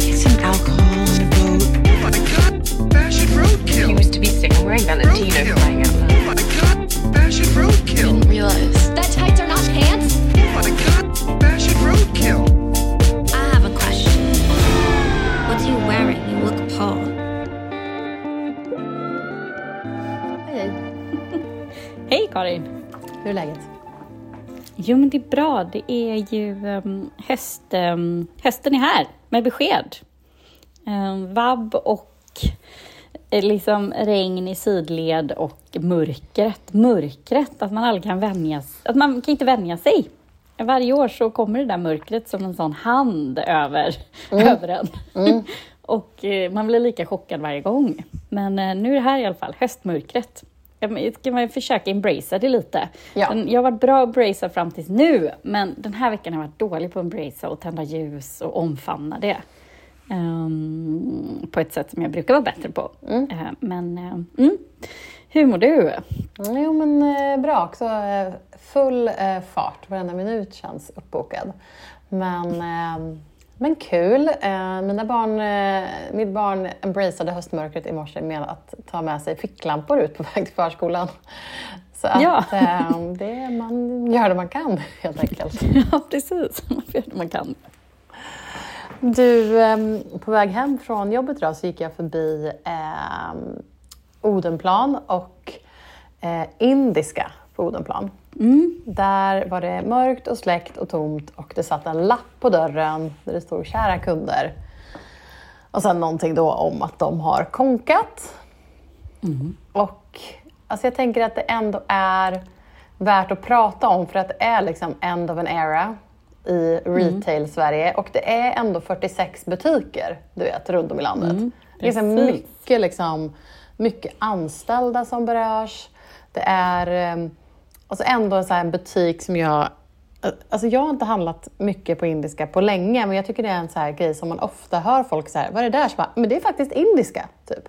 I get some alcohol and a boat? Oh my god, fashion roadkill. He was to be seen wearing Valentino Roadkill. flying out loud. Oh my god, fashion roadkill. Didn't realize. That tights are not pants? Oh my god, fashion roadkill. I have a question. What are you wearing? You look Paul. Hej, Hej Karin! hur är läget? Jo men det är bra. Det är ju um, höst, um, hösten är här med besked. Um, vabb och eh, liksom regn i sidled och mörkret. Mörkret, att man aldrig kan vänja sig. Att man kan inte vänja sig. Varje år så kommer det där mörkret som en sån hand över, över en. och eh, man blir lika chockad varje gång. Men eh, nu är det här i alla fall, höstmörkret. Ska man försöka embracea det lite. Ja. Jag har varit bra att embracea fram tills nu, men den här veckan har jag varit dålig på att embracea och tända ljus och omfamna det. Ehm, på ett sätt som jag brukar vara bättre på. Eh, men eh, mm. hur mår du? Jo men eh, bra också. Full fart, varenda minut känns uppbokad. Men, eh, men kul. Eh, mina barn, eh, mitt barn embraceade höstmörkret i morse med att ta med sig ficklampor ut på väg till förskolan. Så att Ja. eh, det, man gör det man kan helt enkelt. ja, precis. Man göra det man kan. Du, ehm, på väg hem från jobbet idag så gick jag förbi ehm, Odenplan och eh, Indiska på Odenplan. Där var det mörkt och släckt och tomt och det satt en lapp på dörren där det stod kära kunder. Och sen någonting då om att de har konkat. Och alltså jag tänker att det ändå är värt att prata om för att det är liksom end of an era i retail-Sverige och det är ändå 46 butiker du vet, runt om i landet. det är liksom mycket, liksom, mycket anställda som berörs. Det är eh, alltså ändå så här, en butik som jag Alltså jag har inte handlat mycket på indiska på länge, men jag tycker det är en så här grej som man ofta hör folk säga, vad är det där? Så bara, men det är faktiskt indiska, typ.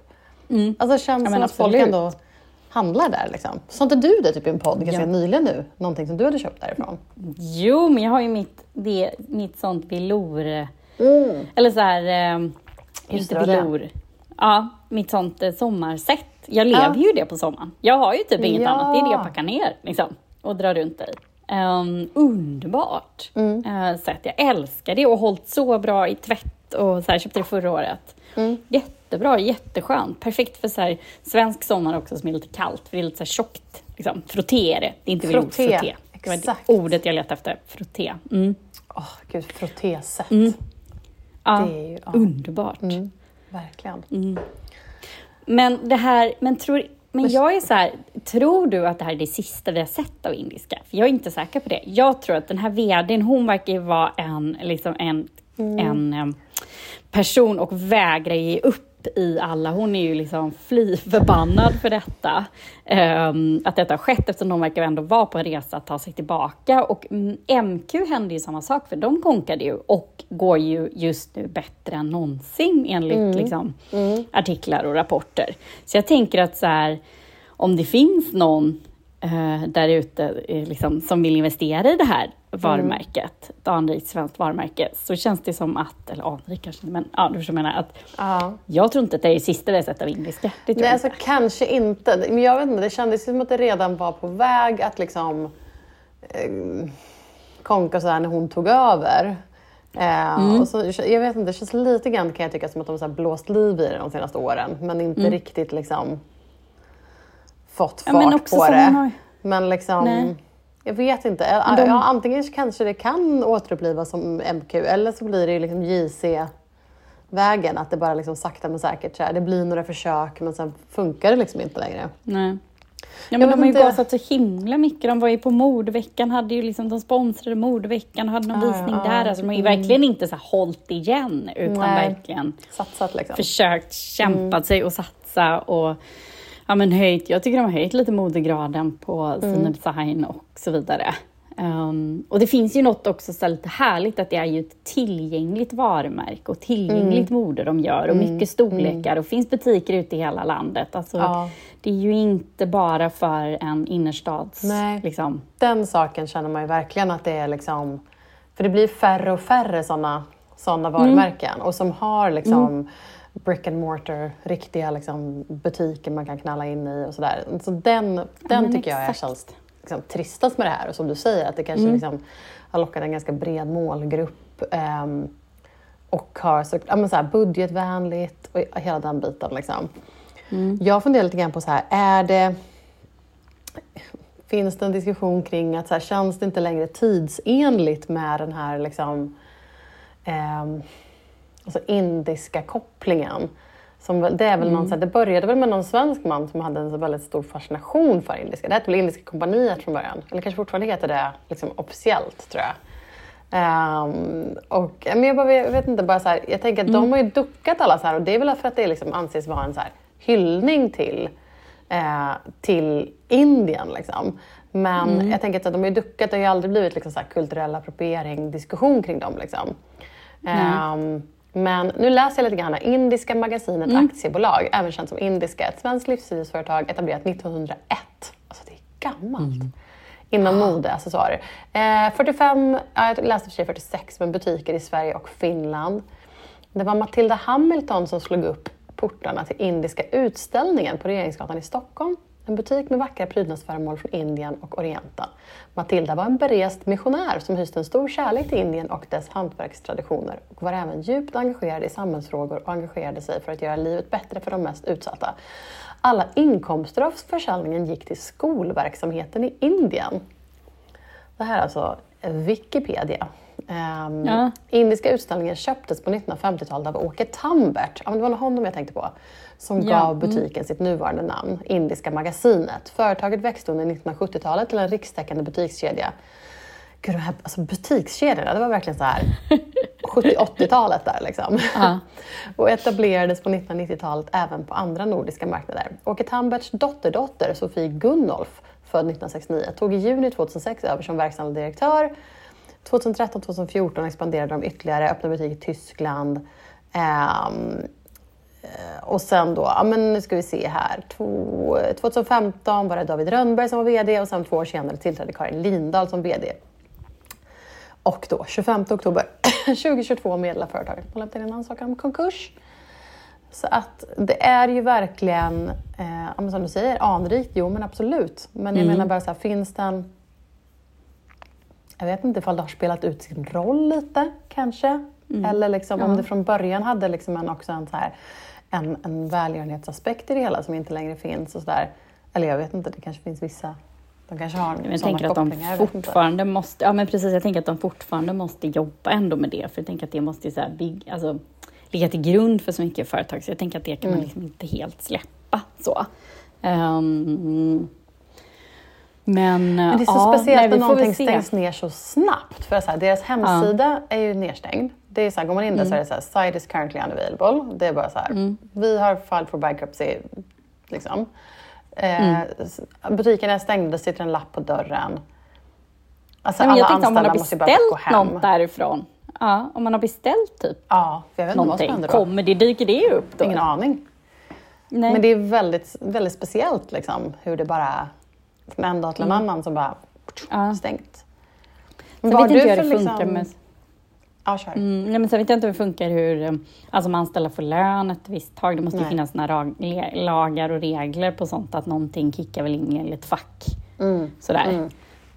Alltså det känns men som att folk ändå handlar där. Liksom. Sa inte du det typ i en podd ganska Ja. nyligen nu? Någonting som du hade köpt därifrån? Jo, men jag har ju mitt, det, mitt sånt velour... Eller så här... Eh, inte velour. Ja, mitt sånt eh, sommarsätt. Jag lever ju i det på sommaren. Jag har ju typ inget Ja. annat. Det är det jag packar ner liksom, och drar runt i. Um, underbart Mm. eh, sätt. Jag älskar det och har hållit så bra i tvätt och så här, köpte det förra året. Mm. Jättebra, jätteskönt. Perfekt för så här, svensk sommar också som är lite kallt. För det är lite så här tjockt. Liksom. Frotté är det. Det är inte velour, Frotté, frotté. Det var exakt. det ordet jag letade efter. Frotté. Mm. Åh gud, frottéset. Ja, Det är ju- ja. underbart. Verkligen. Mm. Men det här, men tror, men jag är så här, tror du att det här är det sista vi har sett av indiska? För jag är inte säker på det. Jag tror att den här vdn, hon verkar vara en, liksom en, en em, person och vägrar ge upp i alla. Hon är ju liksom fly förbannad för detta. Ehm, att detta har skett eftersom de verkar ändå vara på en resa att ta sig tillbaka. Och mm, MQ hände ju samma sak för de konkade ju och går ju just nu bättre än någonsin enligt liksom, artiklar och rapporter. Så jag tänker att så här, om det finns någon eh, där ute eh, liksom, som vill investera i det här varumärket, ett anrikt svenskt varumärke, så känns det som att, eller anrikt kanske men ja, du förstår menar, att Ja. jag tror inte att det är sista sett av indiska. Det tror Nej, jag alltså kanske inte. Men jag vet inte, det kändes som att det redan var på väg att liksom eh, konka så här när hon tog över. Eh, Mm. och så, jag vet inte, det känns lite grann kan jag tycka som att de har blåst liv i det de senaste åren. Men inte riktigt liksom fått Mm. Ja, fart men också på det. har- Men liksom, Nej. jag vet inte. Ja, de- ja, antingen kanske det kan återupplivas som MQ eller så blir det liksom JC-vägen. Att det bara liksom sakta men säkert så här, det blir några försök men sen funkar det liksom inte längre. Nej. Ja, men de har ju inte. gasat så himla mycket. De var ju på modeveckan, hade ju liksom, de sponsrade modeveckan och hade någon Ja, visning ja, där. Alltså, de har ju verkligen inte så här hållit igen, utan Nej. verkligen Satsat liksom. försökt kämpat sig och satsa och ja, men höjt. Jag tycker de har höjt lite modegraden på sina design och så vidare. Ehm, och det finns ju något också så lite härligt att det är ju ett tillgängligt varumärke och tillgängligt mode de gör och mycket storlekar och finns butiker ute i hela landet. Alltså, Ja. Det är ju inte bara för en innerstads... Nej. Liksom. Den saken känner man ju verkligen att det är liksom... För det blir färre och färre sådana sådana varumärken och som har liksom brick and mortar, riktiga liksom, butiker man kan knalla in i och sådär. Så den, den men tycker jag är exakt. känns liksom, tristast med det här. Och som du säger, att det kanske Mm. liksom, har lockat en ganska bred målgrupp ehm, och har så, ja, så här, budgetvänligt och hela den biten. Liksom. Mm. Jag funderar lite grann på så här, är det Finns det en diskussion kring att så här, känns det inte längre tidsenligt med den här liksom, ehm, alltså indiska kopplingen? Som, det, är väl någon, så här, det började väl med någon svensk man som hade en så väldigt stor fascination för indiska. Det hette väl Indiska kompaniet från början, eller kanske fortfarande heter det liksom, officiellt tror jag. Ehm, och, men jag, bara, jag vet inte, bara så här, jag tänker att de har ju duckat alla så här och det är väl för att det liksom anses vara en så här hyllning till, eh, till Indien. Liksom. Men jag tänker att de har ju duckat, det har ju aldrig blivit liksom så kulturell appropriering, diskussion kring dem. Liksom. Ehm, men nu läser jag lite grann. Indiska magasinet aktiebolag, även känt som Indiska, ett svenskt livsstilsföretag etablerat 1901. Alltså det är gammalt. Inom mode, accessoarer. Eh, 45, ja, jag läste för sig 46, men butiker i Sverige och Finland. Det var Matilda Hamilton som slog upp portarna till Indiska utställningen på Regeringsgatan i Stockholm. En butik med vackra prydnadsföremål från Indien och Orienten. Matilda var en berest missionär som hyste en stor kärlek till Indien och dess hantverkstraditioner och var även djupt engagerad i samhällsfrågor och engagerade sig för att göra livet bättre för de mest utsatta. Alla inkomster av försäljningen gick till skolverksamheten i Indien. Det här är alltså Wikipedia. Ehm, Ja. Indiska utställningen köptes på 1950-talet av Åke Tambert, ja, det var nog honom jag tänkte på, som Ja, gav butiken sitt nuvarande namn, Indiska magasinet. Företaget växte under 1970-talet till en rikstäckande butikskedja. Gud, de här alltså butikskedjorna, det var verkligen så här 70-80-talet där liksom. Ja. och etablerades på 1990-talet även på andra nordiska marknader. Åke Tamberts dotterdotter Sofie Gunnolf, född 1969, tog i juni 2006 över som verkställande direktör 2013-2014 expanderade de ytterligare, öppnade butik i Tyskland. Eh, och sen då, ja men nu ska vi se här, Två, 2015 var det David Rönnberg som var VD och sen två år senare tillträdde Karin Lindahl som VD. Och då 25 oktober 2022 meddelade företaget att man lämnat in en ansökan om konkurs. Så att det är ju verkligen, eh, som du säger, anrikt, jo men absolut. Men jag menar bara så här, finns den jag vet inte ifall det har spelat ut sin roll lite kanske. Eller liksom, om det från början hade liksom en, också en, så här, en, en välgörenhetsaspekt i det hela som inte längre finns. Och så där. Eller jag vet inte, det kanske finns vissa. De kanske har Men jag tänker att de fortfarande måste, ja men precis, jag tänker att de fortfarande måste jobba ändå med det, för jag tänker att det måste så här bygg, alltså, ligga till grund för så mycket företag, så jag tänker att det kan Mm. man liksom inte helt släppa. Så. Ehm, men, Men det är så ja, speciellt när någonting stängs ner så snabbt. För så här, deras hemsida är ju nedstängd. Det är så här, går man in där Mm. så är det så här, site is currently unavailable. Det är bara så här, vi har filed for bankruptcy. Liksom. Mm. Eh, s- Butiken är stängd, det sitter en lapp på dörren. Alltså Nej, alla jag om man anställda måste bara gå hem. något därifrån. Ja, om man har beställt typ Ja, jag vet vad någonting, då. kommer det, dyker det upp då? Ingen aning. Nej. Men det är väldigt, väldigt speciellt liksom, hur det bara från en dag till en annan så bara Mm. Ja. stängt. Sen vet inte hur det liksom... funkar med Ja, kör. Mm, nej, men sen vet jag inte hur det funkar hur eh, alltså, om anställda får lön ett visst tag. Det måste ju Nej. finnas såna rag, le- lagar och regler på sånt att någonting kickar väl in i ett fack. Mm. Sådär. Mm.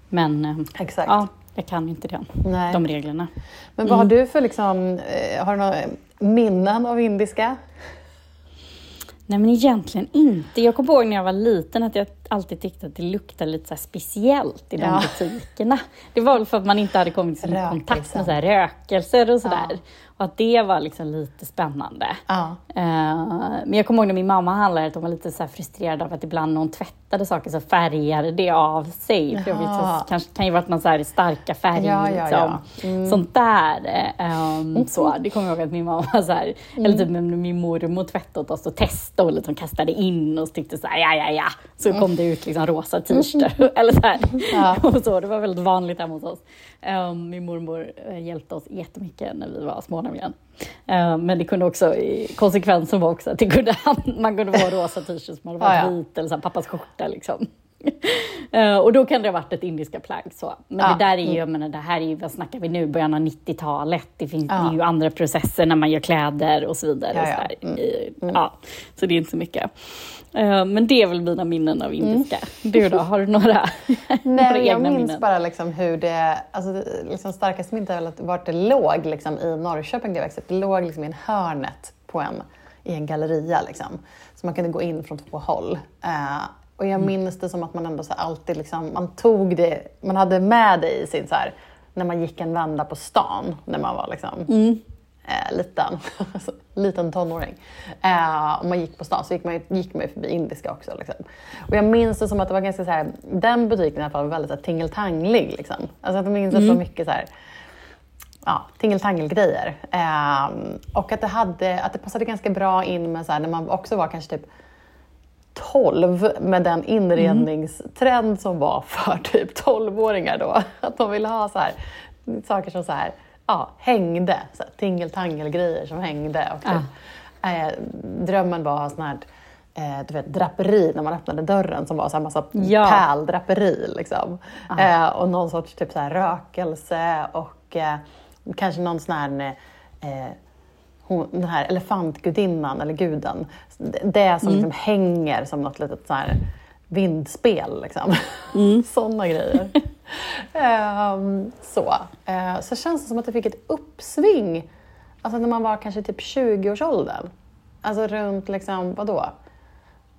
Men eh, Exakt. ja, jag kan inte Nej. de reglerna. Men vad har Mm. du för liksom, eh, har du några minnen av indiska? Nej men egentligen inte. Jag kommer ihåg när jag var liten att jag alltid tyckte att det luktade lite så speciellt i de Ja. butikerna. Det var väl för att man inte hade kommit i kontakt med så rökelser och sådär. Ja. Och att det var liksom lite spännande. Ja. Eh, men jag kommer ihåg när min mamma handlade att hon var lite så frustrerad av att ibland när hon tvättade saker så färgade det av sig. För jag vet, så, kanske kan ju varit någon så här starka färger. Ja, ja, liksom. ja. Mm. Sånt där. eh, ehm, så, det kommer jag ihåg att min mamma så här, Mm. eller typ när min mormor tvättade åt oss och testade och liksom kastade in och så tyckte så här, ja, ja, ja. Så kom det ut liksom rosa t-shirtar. eller så här. Mm. Ja. och så, det var väldigt vanligt hemma hos oss. Ehm, min mormor eh, hjälpte oss jättemycket när vi var små nämligen. Ehm, men det kunde också, i- konsekvensen var också att det kunde, man kunde få rosa t-shirts som hade varit Ja, ja. vit eller så pappas skjorta liksom. Eh, och då kan det ha varit ett indiska plagg. Så. Men Ja. det där är ju, jag menar, det här är ju, vad snackar vi nu, början av 90-talet. Det, finns, Ja. det ju andra processer när man gör kläder och så vidare. Ja, och ja. Så, där. Mm. I- ja, så det är inte så mycket. Eh, men det är väl mina minnen av indiska. Du då, har du några, några Mm. Nej, jag egna minns minnen? bara liksom hur det, alltså liksom starkaste minnet är vart det låg liksom, i Norrköping där jag växte upp. Det låg liksom i en hörnet på en, i en galleria. Liksom. Så man kunde gå in från två håll. Eh, och jag minns det som att man ändå så alltid liksom, man tog det, man hade med det i sin så här, när man gick en vända på stan när man var liksom, eh, liten, alltså, liten tonåring. Eh, och man gick på stan så gick man, gick man förbi indiska också. Liksom. Och jag minns det som att det var ganska så här, den butiken i alla fall var väldigt så här, tingeltanglig. Liksom. Alltså att jag minns att det var mycket så här, ja, tingeltangelgrejer. Eh, och att det, hade, att det passade ganska bra in med så här, när man också var kanske typ 12 med den inredningstrend som var för typ 12-åringar då. Att de ville ha så här, saker som så här, ja, hängde, så här, tingeltangelgrejer som hängde. Och typ, eh, drömmen var att ha sån här eh, du vet, draperi när man öppnade dörren som var så här massa Ja. pärldraperi. Liksom. Eh, och någon sorts typ så här rökelse och eh, kanske någon sån här eh, hon, den här elefantgudinnan eller guden. Det som liksom hänger som något litet så här vindspel. Liksom. Sådana grejer. Ehm, så. Eh, så känns det som att det fick ett uppsving alltså när man var kanske typ 20-årsåldern. Alltså runt, liksom, vadå?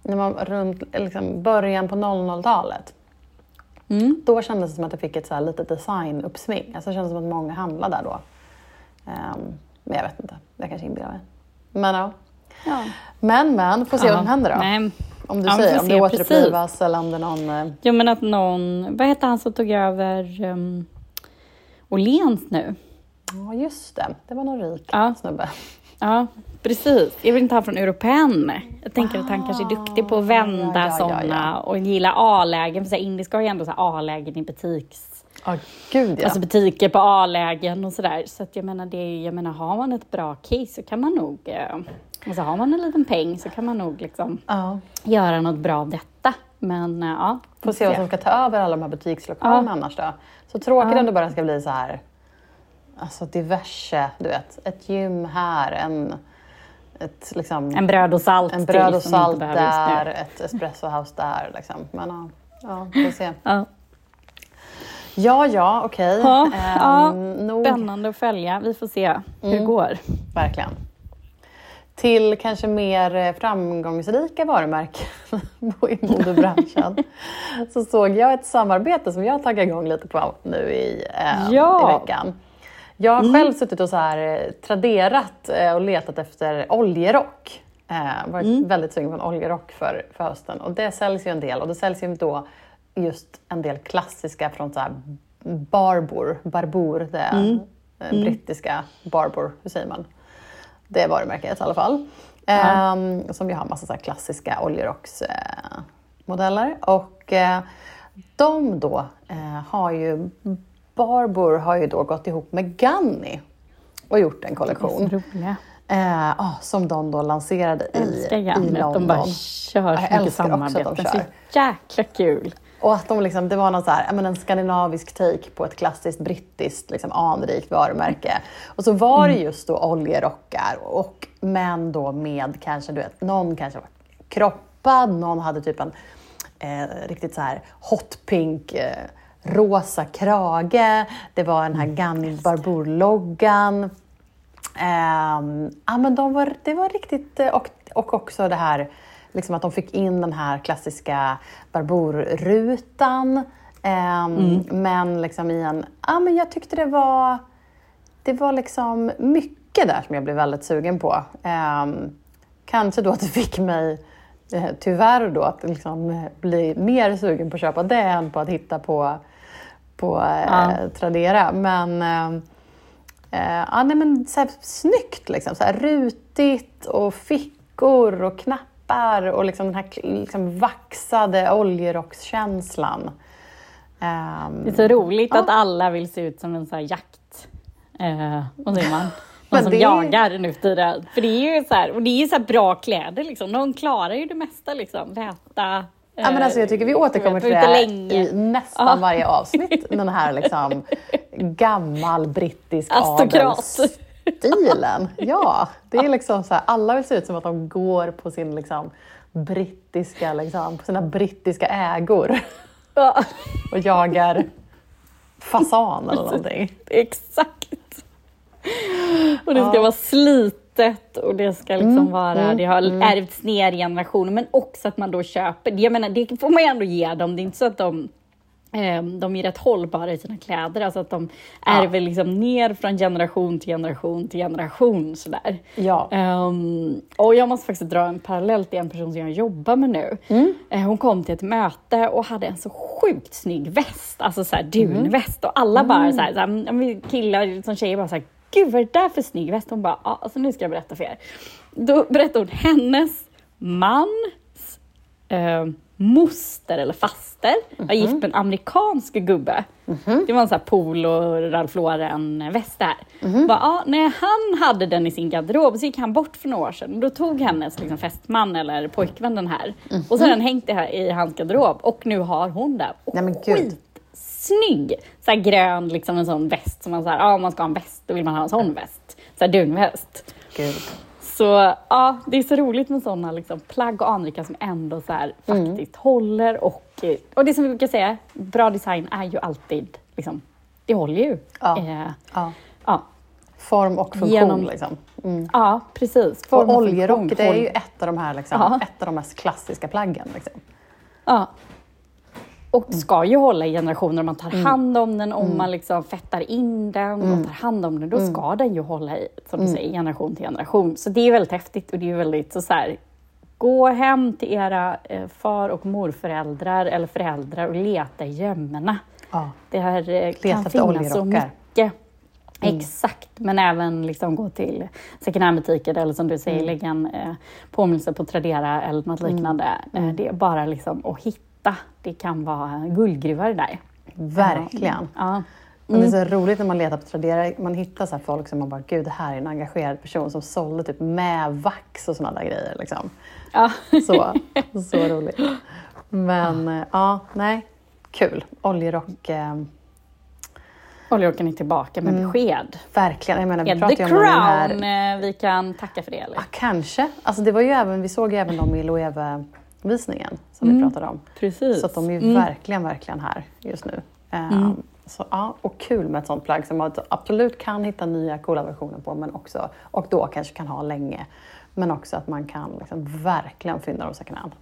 När man, runt liksom, början på 00-talet. Då kändes det som att det fick ett så här litet designuppsving. Alltså det kändes som att många handlade där då. Ehm, men jag vet inte, jag kanske inbillar mig. Men ja. Ja. Men men, får se vad som händer då. Nej. Om du Ja, säger, om det precis. återupplivas eller om det är någon... eh, Jo men att någon, vad hette han som tog över um, Åhléns nu? Ja, just det. Det var någon rik Ja. snubbe. Ja, precis. Jag vill inte ha från Europen. Jag tänker att han kanske är duktig på att vända Ah, ja, ja, ja, sådana ja. och gillar A-lägen. För så här, indiska har ju ändå A-lägen i butiks... Ja, gud ja. Alltså butiker på A-lägen och sådär. Så att jag menar, det är, jag menar, har man ett bra case så kan man nog... Eh, alltså har man en liten peng så kan man nog liksom ja. göra något bra av detta. Men eh, ja, Får se vad som ska ta över alla de här butikslokalerna Ja. annars då. Så tråkigt Ja. om det bara ska bli så här, alltså diverse, du vet, ett gym här, en, ett, liksom, en bröd och salt en bröd och salt där, ett espressohouse där. Liksom. Men ja, ja, får se. Ja. Ja, ja, okej. Ja, Ehm, ja, nog, Spännande att följa. Vi får se hur det Mm. går. verkligen. Till kanske mer eh, framgångsrika varumärken i modebranschen så såg jag ett samarbete som jag taggade igång lite på nu i, eh, Ja. Mm. i veckan. Jag har själv suttit och så här, eh, traderat eh, och letat efter oljerock. Eh, varit Mm. väldigt sugen på en oljerock för, för hösten och det säljs ju en del och det säljs ju då just en del klassiska från så här Barbour, Barbour, det Mm. eh, brittiska Barbour, hur säger man? Det är varumärket i alla fall. Ehm, som ju har massa så här klassiska oljerocksmodeller. Modeller. och eh, de då eh, har ju, Barbour har ju då gått ihop med Ganni och gjort en kollektion. Eh, ah, som de då lanserade i, i. London. De bara kör så mycket samarbeten. kör. Så jäkla kul. Och att de liksom, det var någon så här, men en skandinavisk take på ett klassiskt brittiskt liksom, anrikt varumärke. Och så var det just då oljerockar, och, men då med kanske, du vet, någon kanske var kroppad, någon hade typ en eh, riktigt så här hot pink eh, rosa krage. Det var den här Ganni Barbour-loggan. Ehm, ja, men de var, det var riktigt... eh, Och, och också det här liksom att de fick in den här klassiska Barbour-rutan. Ehm, Men liksom i en... Ja, men jag tyckte det var... Det var liksom mycket där som jag blev väldigt sugen på. Ehm, kanske då att det fick mig, eh, tyvärr då, att liksom eh, bli mer sugen på att köpa det än på att hitta på, på eh, Ja. Tradera. Men ehm, Eh, ja, nej, men så här, snyggt, liksom. så här, rutigt och fickor och knappar och liksom den här liksom, vaxade oljerockskänslan. Ehm, Det är så roligt Ja. att alla vill se ut som en sån här jakt... Eh, vad säger man? Någon som det jagar nu för tiden. För det är ju så här, och det är så bra kläder liksom. De klarar ju det mesta liksom. Väta, Ja, men alltså, jag tycker vi Eh, återkommer till det i nästan Ja. varje avsnitt. Den här liksom gammal brittisk Aristokrat. Adelsstilen. Ja, det är liksom så här, alla vill se ut som att de går på sin liksom brittiska, liksom, på sina brittiska ägor Ja, och jagar fasan eller någonting. exakt. Och det ska vara slitet och det ska liksom Mm, vara, det har ärvts ner i generationer, men också att man då köper, jag menar det får man ju ändå ge dem, det är inte så att de de är rätt hållbara i sina kläder, alltså att de Ja. ärver liksom ner från generation till generation till generation sådär. Ja. Ehm, och jag måste faktiskt dra en parallell till en person som jag jobbar med nu. Mm. Eh, hon kom till ett möte och hade en så sjukt snygg väst, alltså så här Mm. dunväst. Och alla bara så här, så här, ja, men killar som tjejer bara så här, gud vad är det där för snygg väst? Hon bara, ja, alltså nu ska jag berätta för er. Då berättade hon hennes mans eh, moster eller faster var gift med en amerikansk gubbe. Det var en sån här polo Ralph Lauren-väst där. Bara, ja, när han hade den i sin garderob så gick han bort för några år sedan. Då tog hennes liksom, fästman eller pojkvän den här. Och så har den hängt här i hans garderob och nu har hon det. Och Nej, men gud. skitsnygg! Så här grön, liksom en sån väst som man säger, ja om man ska ha en väst då vill man ha en sån väst. Så här dunväst. Gud. Så ja, det är så roligt med sådana liksom, plagg och anrika som ändå så här, Mm. faktiskt håller. Och, eh, och det som vi brukar säga, bra design är ju alltid, liksom, det håller ju. Ja. Eh, Ja. ja. Form och funktion. Genom- Liksom. Mm. ja, precis. Och Form oljerock, funktion, det är ju ett av de här liksom, Ja. ett av de mest klassiska plaggen. Liksom. Ja. Och Mm. ska ju hålla i generationer. Man tar hand om den, om man liksom fettar in den Mm. och tar hand om den, då ska den ju hålla i, som du säger, generation till generation. Så det är väldigt häftigt och det är väldigt så, så här, gå hem till era eh, far och morföräldrar eller föräldrar och leta i gömmorna. Ja. Det här eh, kan finnas så mycket. Exakt, men även liksom gå till second hand-butiker eller som du säger, lägga en eh, påminnelse på Tradera eller något liknande. Eh, det är bara liksom att hitta. Det kan vara guldgruvor där. Verkligen. Ja. Och det är så roligt när man letar på Tradera, man hittar så här folk som man bara, gud det här är en engagerad person som sålde typ med vax och sådana där grejer. Liksom. Ja. Så, så roligt. Men eh, ja, nej, kul. Oljerock, eh, Oljerocken är tillbaka med besked. verkligen. Jag menar, vi pratar The ju om den här... Crown eh, vi kan tacka för det eller? Ja, kanske. Alltså det var ju även, vi såg ju även dem i Loewe-visningen som vi pratade om. Precis. Så att de är Mm. verkligen, verkligen här just nu. Ehm, så, ja, och kul med ett sånt plagg som man absolut kan hitta nya coola versioner på men också, och då kanske kan ha länge. Men också att man kan liksom verkligen fynda dem second hand.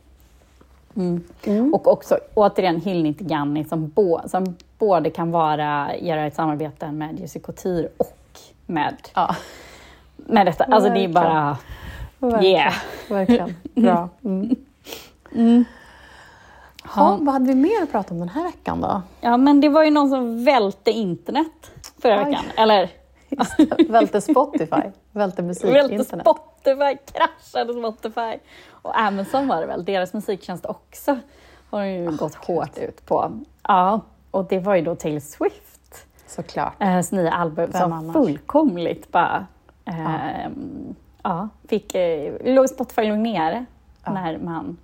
Och också återigen till Ganni som, bo, som både kan vara, göra ett samarbete med Jussi Couture och med, Ja, med detta. Alltså det är Verkligen. bara, verkligen. yeah. verkligen. Bra. Mm. Ja, vad hade vi mer att prata om den här veckan då? Ja men det var ju någon som välte internet förra Oj. veckan. Eller Välte Spotify, välte musik, välte internet. Spotify, kraschade Spotify. Och Amazon var det väl, deras musiktjänst också har de ju gått hårt ut på. Ja, och det var ju då Taylor Swift. Såklart. eh, Hennes nya album Vem som annars? fullkomligt bara ehm, ja. fick, eh, Spotify låg nere när man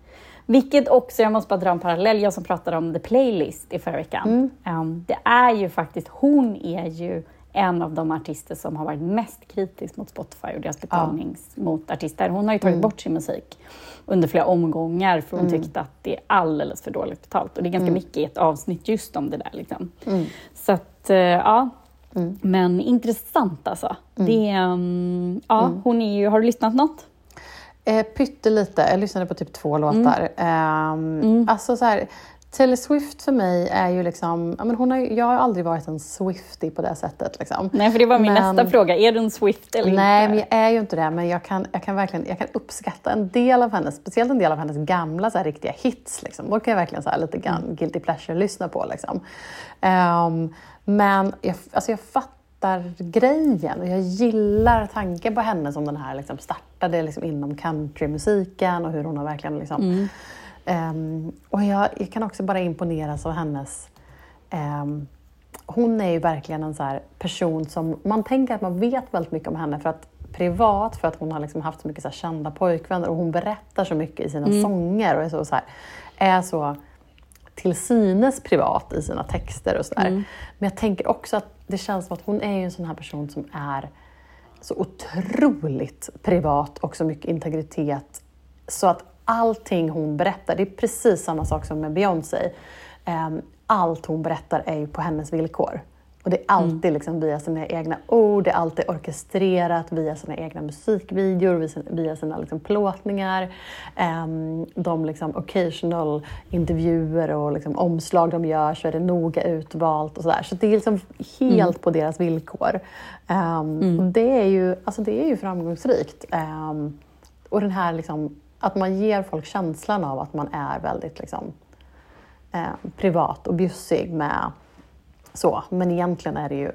vilket också, jag måste bara dra en parallell, jag som pratade om The Playlist i förra veckan. Mm. Ehm, det är ju faktiskt, hon är ju en av de artister som har varit mest kritisk mot Spotify och deras betalnings mot artister. Hon har ju Mm. tagit bort sin musik under flera omgångar för hon tyckte att det är alldeles för dåligt betalt. Och det är ganska Mm. mycket i ett avsnitt just om det där. Liksom. Så att, eh, ja. Mm. Men intressant alltså. Det, ehm, ja, Mm. hon är ju, har du lyssnat något? Eh, pyttelite. Jag lyssnade på typ två låtar. Mm. Ehm, Alltså så här, Taylor Swift för mig är ju liksom... Ja, men hon har, jag har aldrig varit en Swiftie på det sättet. Liksom. Nej, för det var min Men- nästa fråga. Är du en Swift eller Nej, inte? men jag är ju inte det. Men jag kan, jag kan verkligen jag kan uppskatta en del av hennes, speciellt en del av hennes gamla så här, riktiga hits. Liksom. Då kan jag verkligen så här, lite grann Mm. guilty pleasure lyssna på. Liksom. Ehm, men jag, alltså, jag fattar grejen och jag gillar tanken på henne som den här liksom, startade liksom, inom countrymusiken och hur hon har verkligen liksom, Mm. Ehm, och jag, jag kan också bara imponeras av hennes... ehm, hon är ju verkligen en så här person som... Man tänker att man vet väldigt mycket om henne för att privat, för att hon har liksom haft så mycket så här kända pojkvänner och hon berättar så mycket i sina sånger och är så, så här är så till synes privat i sina texter och sådär. Mm. Men jag tänker också att det känns som att hon är en sån här person som är så otroligt privat och så mycket integritet. Så att allting hon berättar, det är precis samma sak som med Beyoncé. Ehm, Allt hon berättar är ju på hennes villkor. Och det är alltid liksom via sina egna ord, det är alltid orkestrerat via sina egna musikvideor, via sina, via sina liksom plåtningar. Ehm, de liksom occasional intervjuer och liksom omslag de gör så är det noga utvalt och sådär. Så det är liksom helt på deras villkor. Ehm, och det, är ju, alltså det är ju framgångsrikt. Ehm, och den här liksom, att man ger folk känslan av att man är väldigt liksom, eh, privat och bjussig med så. Men egentligen är det ju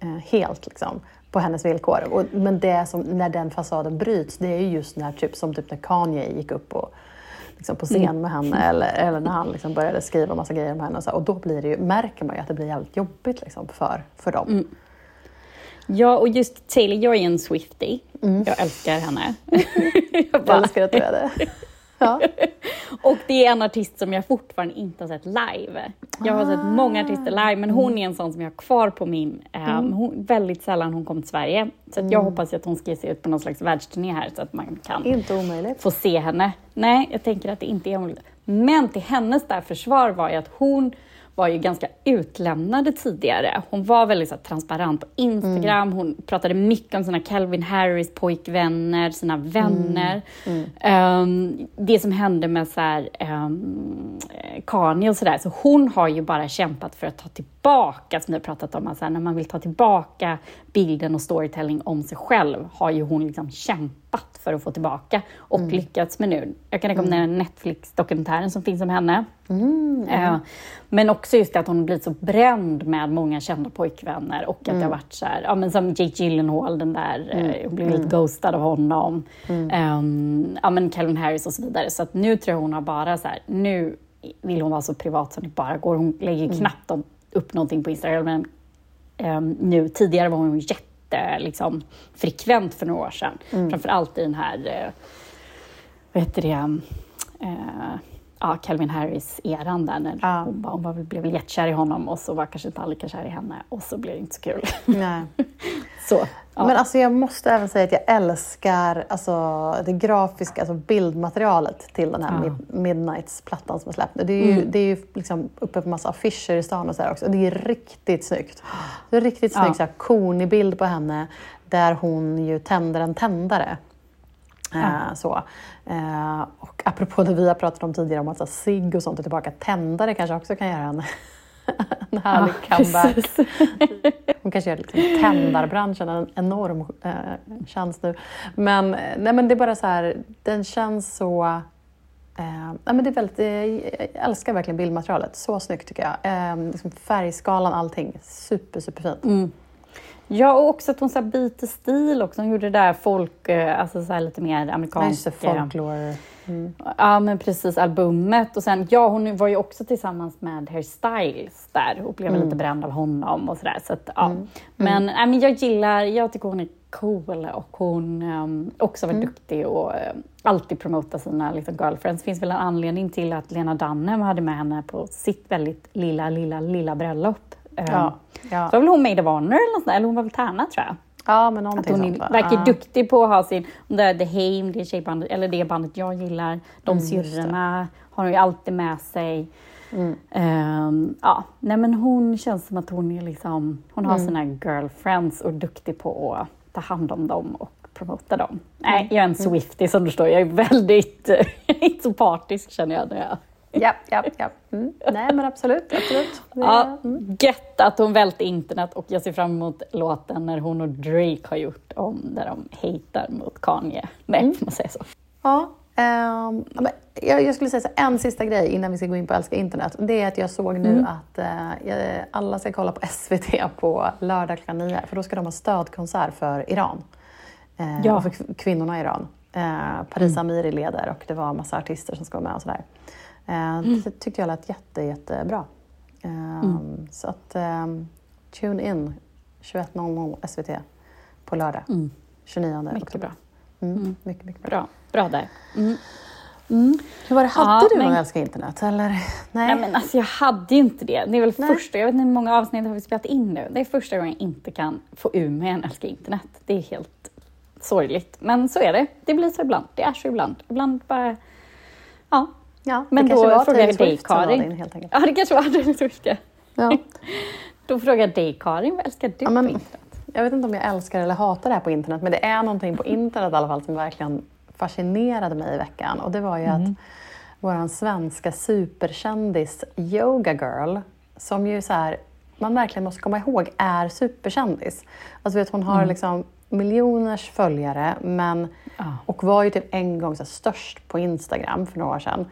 eh, helt liksom, på hennes villkor. Och, men det som, när den fasaden bryts, det är ju just när, typ, som typ när Kanye gick upp och, liksom, på scen med henne eller, eller när han liksom, började skriva massa grejer om henne. Och, så, och då blir det ju, märker man ju att det blir jävligt jobbigt liksom, för, för dem. Ja, och just Taylor, jag är en Swiftie. Jag älskar henne. jag älskar att du är det. Ja. och det är en artist som jag fortfarande inte har sett live. Jag har sett många artister live, men hon är en sån som jag har kvar på min... Um, hon, väldigt sällan hon kom till Sverige. Så jag hoppas att hon ska ge sig ut på någon slags världsturné här så att man kan få se henne. Nej, jag tänker att det inte är omöjligt. Men till hennes där försvar var ju att hon var ju ganska utlämnade tidigare. Hon var väldigt så här, transparent på Instagram. Hon pratade mycket om sina Calvin Harris pojkvänner, sina vänner. Ehm, det som hände med så här, um, Kanye och sådär. Så hon har ju bara kämpat för att ta tillbaka, som vi har pratat om, alltså, när man vill ta tillbaka bilden och storytelling om sig själv, har ju hon liksom kämpat för att få tillbaka och lyckats med nu. Jag kan rekommendera Netflix-dokumentären som finns om henne. Eh, men också just det att hon blivit så bränd med många kända pojkvänner och att det har varit så här, ja men som Jake Gyllenhaal, den där, eh, hon blev lite ghostad av honom. Ehm, ja men Calvin Harris och så vidare. Så att nu tror jag hon har bara så här, nu vill hon vara så privat som det bara går. Hon lägger knappt om- upp någonting på Instagram men ehm, nu. Tidigare var hon jätte liksom, frekvent för några år sedan. Framförallt i den här, eh, vad heter det, eh, ja, Calvin Harris-eran där när Ja. hon, bara, hon väl- blev jättekär i honom och så var kanske inte alla lika kär i henne och så blev det inte så kul. Nej. så, ja. Men alltså jag måste även säga att jag älskar alltså, det grafiska, alltså bildmaterialet till den här Ja. Mid- Midnights-plattan som är släppt. Det är ju, det är ju liksom uppe på massa affischer i stan och så här också. Det är riktigt snyggt. Det är riktigt snygg Ja. konig bild på henne där hon ju tänder en tändare. Eh, så. Eh, och apropå det vi har pratat om tidigare om att cigg och sånt är tillbaka. Tändare kanske också kan göra en, en härlig Ja, comeback. precis. Hon kanske gör liksom tändarbranschen en enorm eh, tjänst nu. Men, eh, nej, men det är bara så här, den känns så... Eh, men det är väldigt, jag älskar verkligen bildmaterialet. Så snyggt tycker jag. Eh, liksom färgskalan, allting. Super, superfint. Ja, och också att hon så byter stil också. Hon gjorde det där folk, eh, alltså så lite mer Ja, just amerikanska... folklore. Mm. Ja, men precis. Albumet. Och sen, ja, hon var ju också tillsammans med Harry Styles där och blev lite bränd av honom och sådär. Så att, ja. Men, nej, men jag gillar, jag tycker hon är cool och hon um, också var duktig och eh, alltid promotar sina liksom, girlfriends. Det finns väl en anledning till att Lena Dunham hade med henne på sitt väldigt lilla, lilla, lilla bröllop. Um, Ja, ja. Så var väl hon Maid of Honor eller något sånt eller hon var väl tärna tror jag. ja, men Att någonting hon sånt. är, va? verkar Ja. duktig på att ha sin, om det är The Haim, det tjejbandet, eller det bandet jag gillar, de Mm, syrrorna har hon ju alltid med sig. Mm. Ehm, ja, nej men hon känns som att hon är liksom, hon Mm. har sina girlfriends och är duktig på att ta hand om dem och promota dem. Mm. Nej, jag är en Swiftie som du förstår, jag är väldigt, inte så partisk känner jag. När jag Ja, ja, ja. Mm. Nej, men absolut. absolut. Det, Ja, mm. gött att hon välte internet och jag ser fram emot låten när hon och Drake har gjort om där de hatar mot Kanye. Nej, Mm. man säga så? Ja, men jag, jag skulle säga så en sista grej innan vi ska gå in på Älska internet. Det är att jag såg nu Mm. att jag- alla ska kolla på SVT på lördag klockan nio. För då ska de ha stödkonsert för Iran. Eh, Ja. för kv- kvinnorna i Iran. Eh, Paris Amiri leder och det var massa artister som ska vara med och sådär. Eh, Det tyckte jag lät jätte, jättebra. Ehm, Så att ehm, tune in 21.00 SVT på lördag. 29 Mycket oktober. bra. Mm, Mycket, mycket bra. Bra, bra där. Mm. Hur var det, hade Ja, du men- någon älskar internet? Eller? Nej. Nej men alltså jag hade ju inte det. Det är väl Nej. första, jag vet inte hur många avsnitt har vi spelat in nu. Det är första gången jag inte kan få ur mig en älskar internet. Det är helt sorgligt. Men så är det. Det blir så ibland. Det är så ibland. Ibland bara... Ja. Ja, Men då frågar jag Taylor dig Karin. din, helt enkelt. Ja det kanske var det Swift ja. Ja. Då frågar jag dig Karin, vad älskar du Ja, men- på internet? Jag vet inte om jag älskar eller hatar det här på internet, men det är någonting på internet i alla fall som verkligen fascinerade mig i veckan. Och det var ju att vår svenska superkändis Yoga Girl, som ju så här, man verkligen måste komma ihåg är superkändis. Alltså vet, hon har liksom miljoners följare men, Ja. och var ju typ en gång så störst på Instagram för några år sedan.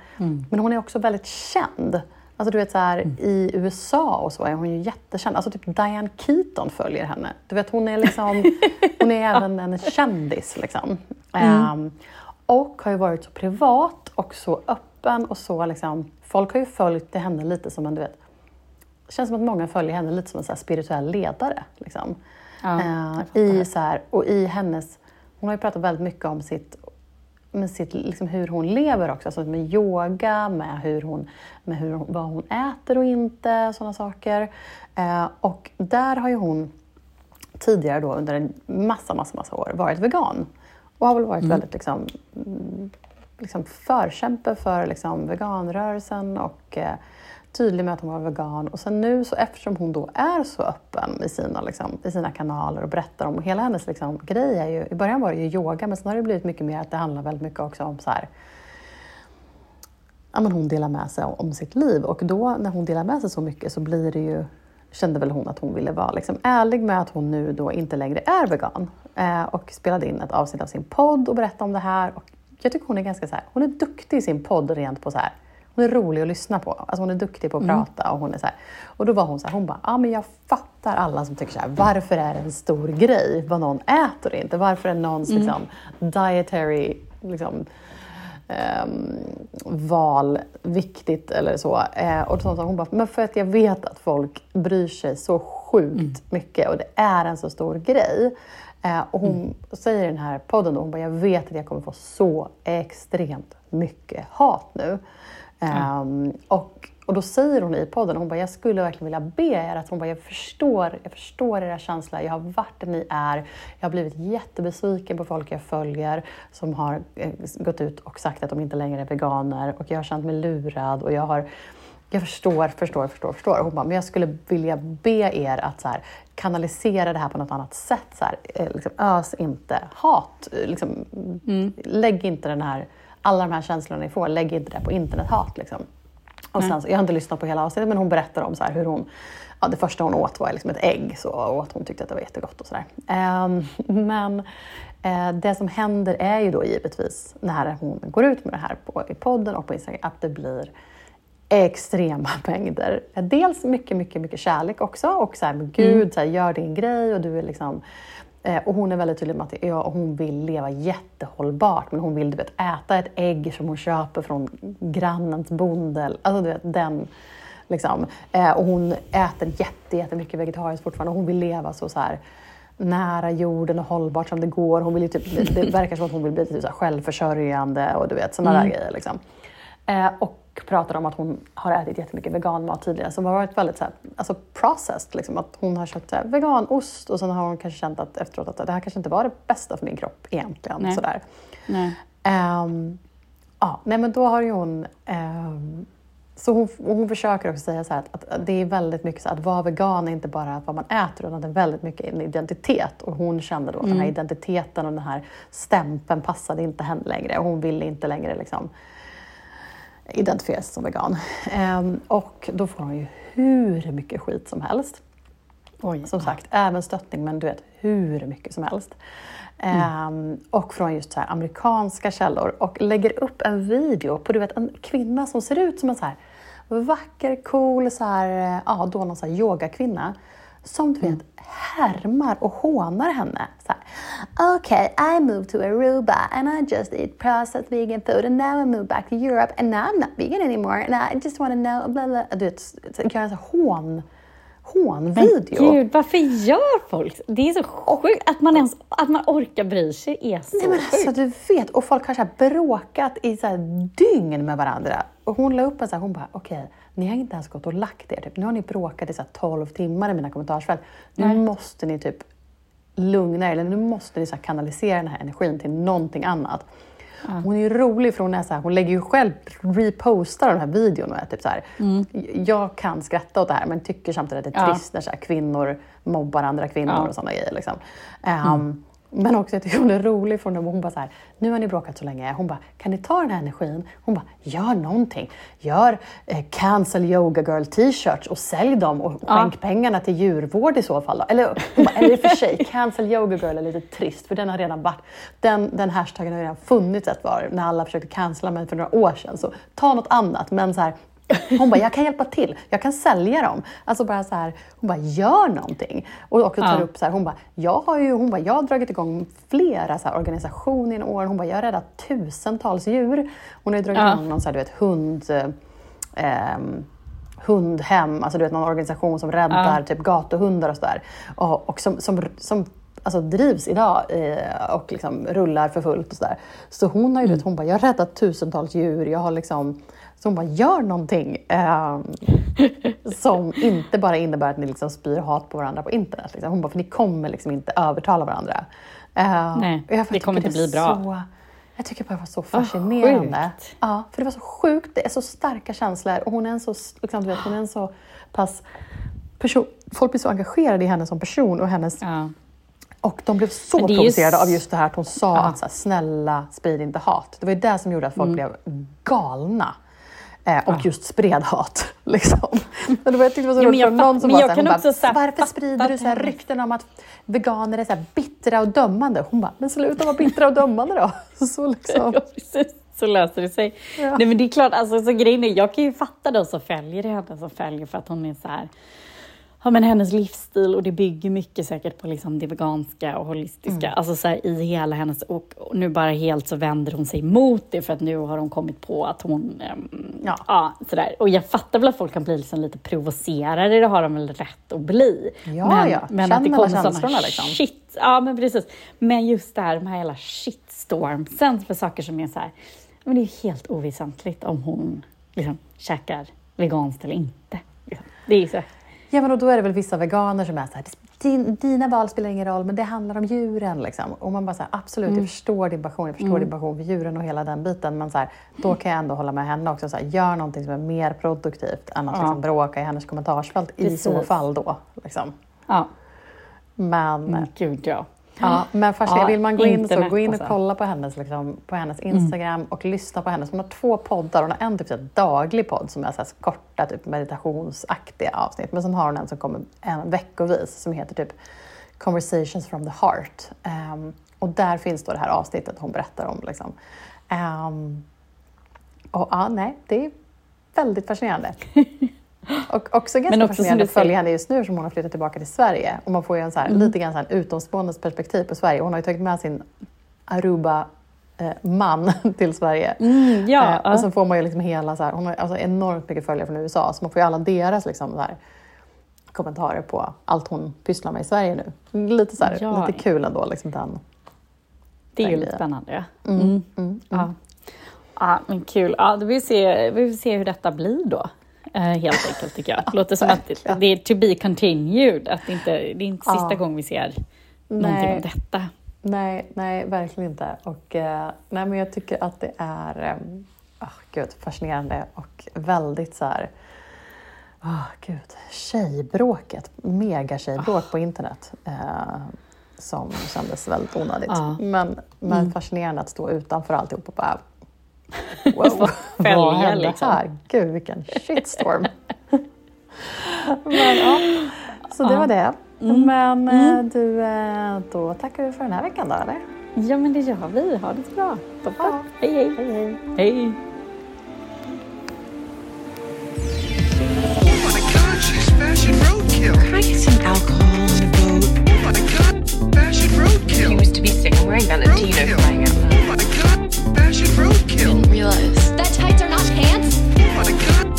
Men hon är också väldigt känd. Alltså du vet så här, i USA och så är hon ju jättekänd. Alltså typ Diane Keaton följer henne. Du vet hon är liksom, hon är även en kändis liksom. Ehm, och har ju varit så privat och så öppen och så liksom, folk har ju följt henne lite som en, du vet, det känns som att många följer henne lite som en så spirituell ledare. Liksom. Ja, jag i, så här, och i hennes, hon har ju pratat väldigt mycket om sitt, med sitt, liksom hur hon lever också, alltså med yoga, med, hur hon, med hur vad hon äter och inte, sådana saker. Eh, och där har ju hon tidigare då under en massa, massa, massa år varit vegan. Och har väl varit väldigt liksom, mm, liksom förkämpe för liksom veganrörelsen och eh, tydlig med att hon var vegan. Och sen nu, så eftersom hon då är så öppen i sina, liksom, i sina kanaler och berättar om hela hennes liksom, grej, är ju, i början var det ju yoga, men sen har det blivit mycket mer att det handlar väldigt mycket också om så här, ja, men hon delar med sig om, om sitt liv och då när hon delar med sig så mycket så blir det ju kände väl hon att hon ville vara liksom ärlig med att hon nu då inte längre är vegan. Eh, och spelade in ett avsnitt av sin podd och berättade om det här. Och jag tycker hon är ganska så här, hon är duktig i sin podd rent på så här, hon är rolig att lyssna på. Alltså hon är duktig på att prata och hon är så här, och då var hon så här, hon bara, ja ah, men jag fattar alla som tycker så här, varför är det en stor grej vad någon äter inte? Varför är någons liksom dietary liksom, ehm, val viktigt eller så. Eh, och så sa hon bara, men för att jag vet att folk bryr sig så sjukt mycket och det är en så stor grej. Eh, och hon säger i den här podden då, hon bara, jag vet att jag kommer få så extremt mycket hat nu. Ehm, och, och då säger hon i podden, hon bara, jag skulle verkligen vilja be er att hon bara, jag förstår, jag förstår era känslor, jag har varit där ni är, jag har blivit jättebesviken på folk jag följer som har eh, gått ut och sagt att de inte längre är veganer och jag har känt mig lurad och jag har jag förstår, förstår, förstår, förstår. Hon bara, men jag skulle vilja be er att så här, kanalisera det här på något annat sätt. Så här, eh, liksom, ös inte hat. Liksom, Lägg inte den här, alla de här känslorna ni får, lägg inte det på internethat. Liksom. Och sen, jag har inte lyssnat på hela avsnittet, men hon berättar om så hur hon Ja, det första hon åt var liksom ett ägg så, och att hon tyckte att det var jättegott och sådär. Ehm, men eh, det som händer är ju då givetvis när hon går ut med det här på, i podden och på Instagram att det blir extrema mängder. Dels mycket, mycket, mycket kärlek också och så här, men gud, så här, gör din grej och du är liksom eh, och hon är väldigt tydlig med att ja, hon vill leva jättehållbart men hon vill du vet, äta ett ägg som hon köper från grannens bonde. Alltså du vet, den liksom. Eh, och hon äter jätte, jättemycket vegetariskt fortfarande och hon vill leva så, så här nära jorden och hållbart som det går. Hon vill typ, det, verkar som att hon vill bli typ så här självförsörjande och du vet sådana där grejer. Liksom. Eh, och pratar om att hon har ätit jättemycket veganmat tidigare som har varit väldigt så här, alltså processed. Liksom, att hon har köpt här, veganost och sen har hon kanske känt att efteråt att det här kanske inte var det bästa för min kropp egentligen. Nej. Sådär. Nej. Ehm, ja, nej men då har ju hon... ehm, så hon, hon försöker också säga så här att, att det är väldigt mycket så att vara vegan är inte bara vad man äter utan det är väldigt mycket en identitet. Och hon kände då att den här identiteten och den här stämpeln passade inte henne längre och hon ville inte längre liksom identifiera sig som vegan. Ehm, och då får hon ju hur mycket skit som helst. Oj. Som sagt, även stöttning, men du vet hur mycket som helst. Ehm, och från just så här amerikanska källor. Och lägger upp en video på du vet, en kvinna som ser ut som en så här vacker, cool, så här, eh, ja, då någon så här yogakvinna. Som du vet härmar och hånar henne. Så här, okay, I moved to Aruba and I just eat processed vegan food and now I moved back to Europe and now I'm not vegan anymore and I just want to know, blah, blah. Du vet, gör en så här hån hånvideo. Gud, varför gör folk Det är så sjukt att man ens att man orkar bry sig är så Nej, men sjukt. alltså, du vet, och folk har så bråkat i så här dygn med varandra. Och hon la upp en så här, hon bara, okej, ni har inte ens gått och lagt er. Typ. Nu har ni bråkat i så här 12 timmar i mina kommentarsfält. Nu Nej. måste ni typ lugna er, eller nu måste ni så kanalisera den här energin till någonting annat. Hon är ju rolig för hon, är så här, hon lägger ju själv, repostar de här videorna och är typ så här, jag kan skratta åt det här men tycker samtidigt att det är Ja. trist när så kvinnor mobbar andra kvinnor Ja. och sådana grejer. Liksom. Ehm, Men också jag tycker hon är rolig för hon, hon bara så här, nu har ni bråkat så länge, hon bara, kan ni ta den här energin? Hon bara, gör någonting. Gör eh, cancel yoga girl t-shirts och sälj dem och skänk pengarna till djurvård i så fall. Då. Eller, hon bara, eller i och för sig, cancel yoga girl är lite trist för den har redan varit, den, den hashtaggen har redan funnits ett var när alla försökte cancella mig för några år sedan. Så ta något annat. Men så här, hon bara, jag kan hjälpa till. Jag kan sälja dem. Alltså bara så här, hon bara, gör någonting. Och också tar Ja. upp så här, hon bara, jag har ju, hon bara, jag har dragit igång flera så här, organisationer genom åren. Hon bara, jag har räddat tusentals djur. Hon har ju dragit Ja. igång någon så här, du vet, hund... Eh, hundhem, alltså du vet någon organisation som räddar Ja. typ gatuhundar och sådär. Och, och som, som, som alltså, drivs idag eh, och liksom rullar för fullt och sådär. Så hon har ju, du vet, hon bara, jag har räddat tusentals djur, jag har liksom så hon bara, gör någonting eh, som inte bara innebär att ni liksom spyr hat på varandra på internet. Liksom. Hon bara, för ni kommer liksom inte övertala varandra. Eh, Nej, jag det kommer inte bli bra. Så, jag tycker bara det var så fascinerande. sjukt. ja, för det var så sjukt, det är så starka känslor och hon är en så, liksom, du vet, hon är en så pass person, folk blir så engagerade i henne som person och hennes Ja. och de blev så provocerade s- av just det här att hon sa Ja. att så här, snälla sprid inte hat. Det var ju det som gjorde att Mm. folk blev galna. Eh, och just spred hat. Liksom. Men det var, jag tyckte det var så roligt för någon som var jag så här, kan hon också så bara, här varför sprider du så här henne." rykten om att veganer är så bittra och dömande? Hon bara, men sluta vara bittra och dömande då. Så liksom. Ja. Så löser det sig. Ja. Nej, men det är klart, alltså, så grejen är, jag kan ju fatta de som följer henne, som följer för att hon är så här, ja, men hennes livsstil och det bygger mycket säkert på liksom det veganska och holistiska, Mm. alltså så här, i hela hennes, och, nu bara helt så vänder hon sig mot det för att nu har hon kommit på att hon, ehm, Ja. ja, sådär. Och jag fattar väl att folk kan bli liksom lite provocerade, det har de väl rätt att bli. Ja, men, ja. men Känn att det kommer sådana liksom. shit, ja men precis. Men just det här, de här hela shitstormsen för saker som är så här, men det är helt oväsentligt om hon liksom käkar veganskt eller inte. Det är så. Ja, men då är det väl vissa veganer som är så här, din, dina val spelar ingen roll, men det handlar om djuren. Liksom. Och man bara så här, absolut, Mm. jag förstår din passion, jag förstår din passion för djuren och hela den biten. Men så här, då kan jag ändå hålla med henne också. Så här, gör någonting som är mer produktivt än att Ja. liksom, bråka i hennes kommentarsfält i så Precis. fall då. Liksom. Ja, Men, men gud ja. Ja, men fascinerande. Ja, Vill man gå in så gå in och alltså. kolla på hennes, liksom, på hennes Instagram och lyssna på hennes. Hon har två poddar. Hon har en typ så daglig podd som är så korta typ, meditationsaktiga avsnitt. Men sen har hon en som kommer en veckovis som heter typ Conversations from the heart. Ehm, och där finns då det här avsnittet hon berättar om. Liksom. Ehm, och ja, nej, det är väldigt fascinerande. Och också ganska Men också fascinerande att följa henne just nu som hon har flyttat tillbaka till Sverige. Och man får ju en så här, lite grann så här utomståendes perspektiv på Sverige. Hon har ju tagit med sin Aruba-man till Sverige. Mm, ja, Eh, och så får man ju liksom hela, så här, hon har alltså enormt mycket följare från USA, så man får ju alla deras liksom, så här, kommentarer på allt hon pysslar med i Sverige nu. Lite, så här, Ja. lite kul ändå, liksom den. Det är ju lite spännande. Ja. Mm. Ja. ja, men kul. Ja, vi se, vi vill se hur detta blir då. Eh, helt enkelt tycker jag. Det låter som att det är to be continued. Att det, inte, det är inte sista Ja. gången vi ser någonting Nej. om detta. Nej, nej, verkligen inte. Och, eh, nej, men jag tycker att det är um, gud, fascinerande och väldigt så här... Oh, gud, tjejbråket, mega-tjejbråk på internet. Eh, som kändes väldigt onödigt. Ja. Men, men Mm. fascinerande att stå utanför alltihop och bara... Wow, vad hände liksom. här? Gud, vilken shitstorm. men, ja, så det Ja. var det. Mm. Men eh, du, eh, då tackar vi för den här veckan då, eller? Ja, men det gör vi. Ha det så bra. Toppen. Ja. Hej, hej. Hej, hej. Hej. Fashion roadkill. Can I get some alcohol on the boat? Oh my god, fashion He roadkill. was to be seen wearing Valentino Roadkill. flag roadkill. Didn't realize. That tights are not pants?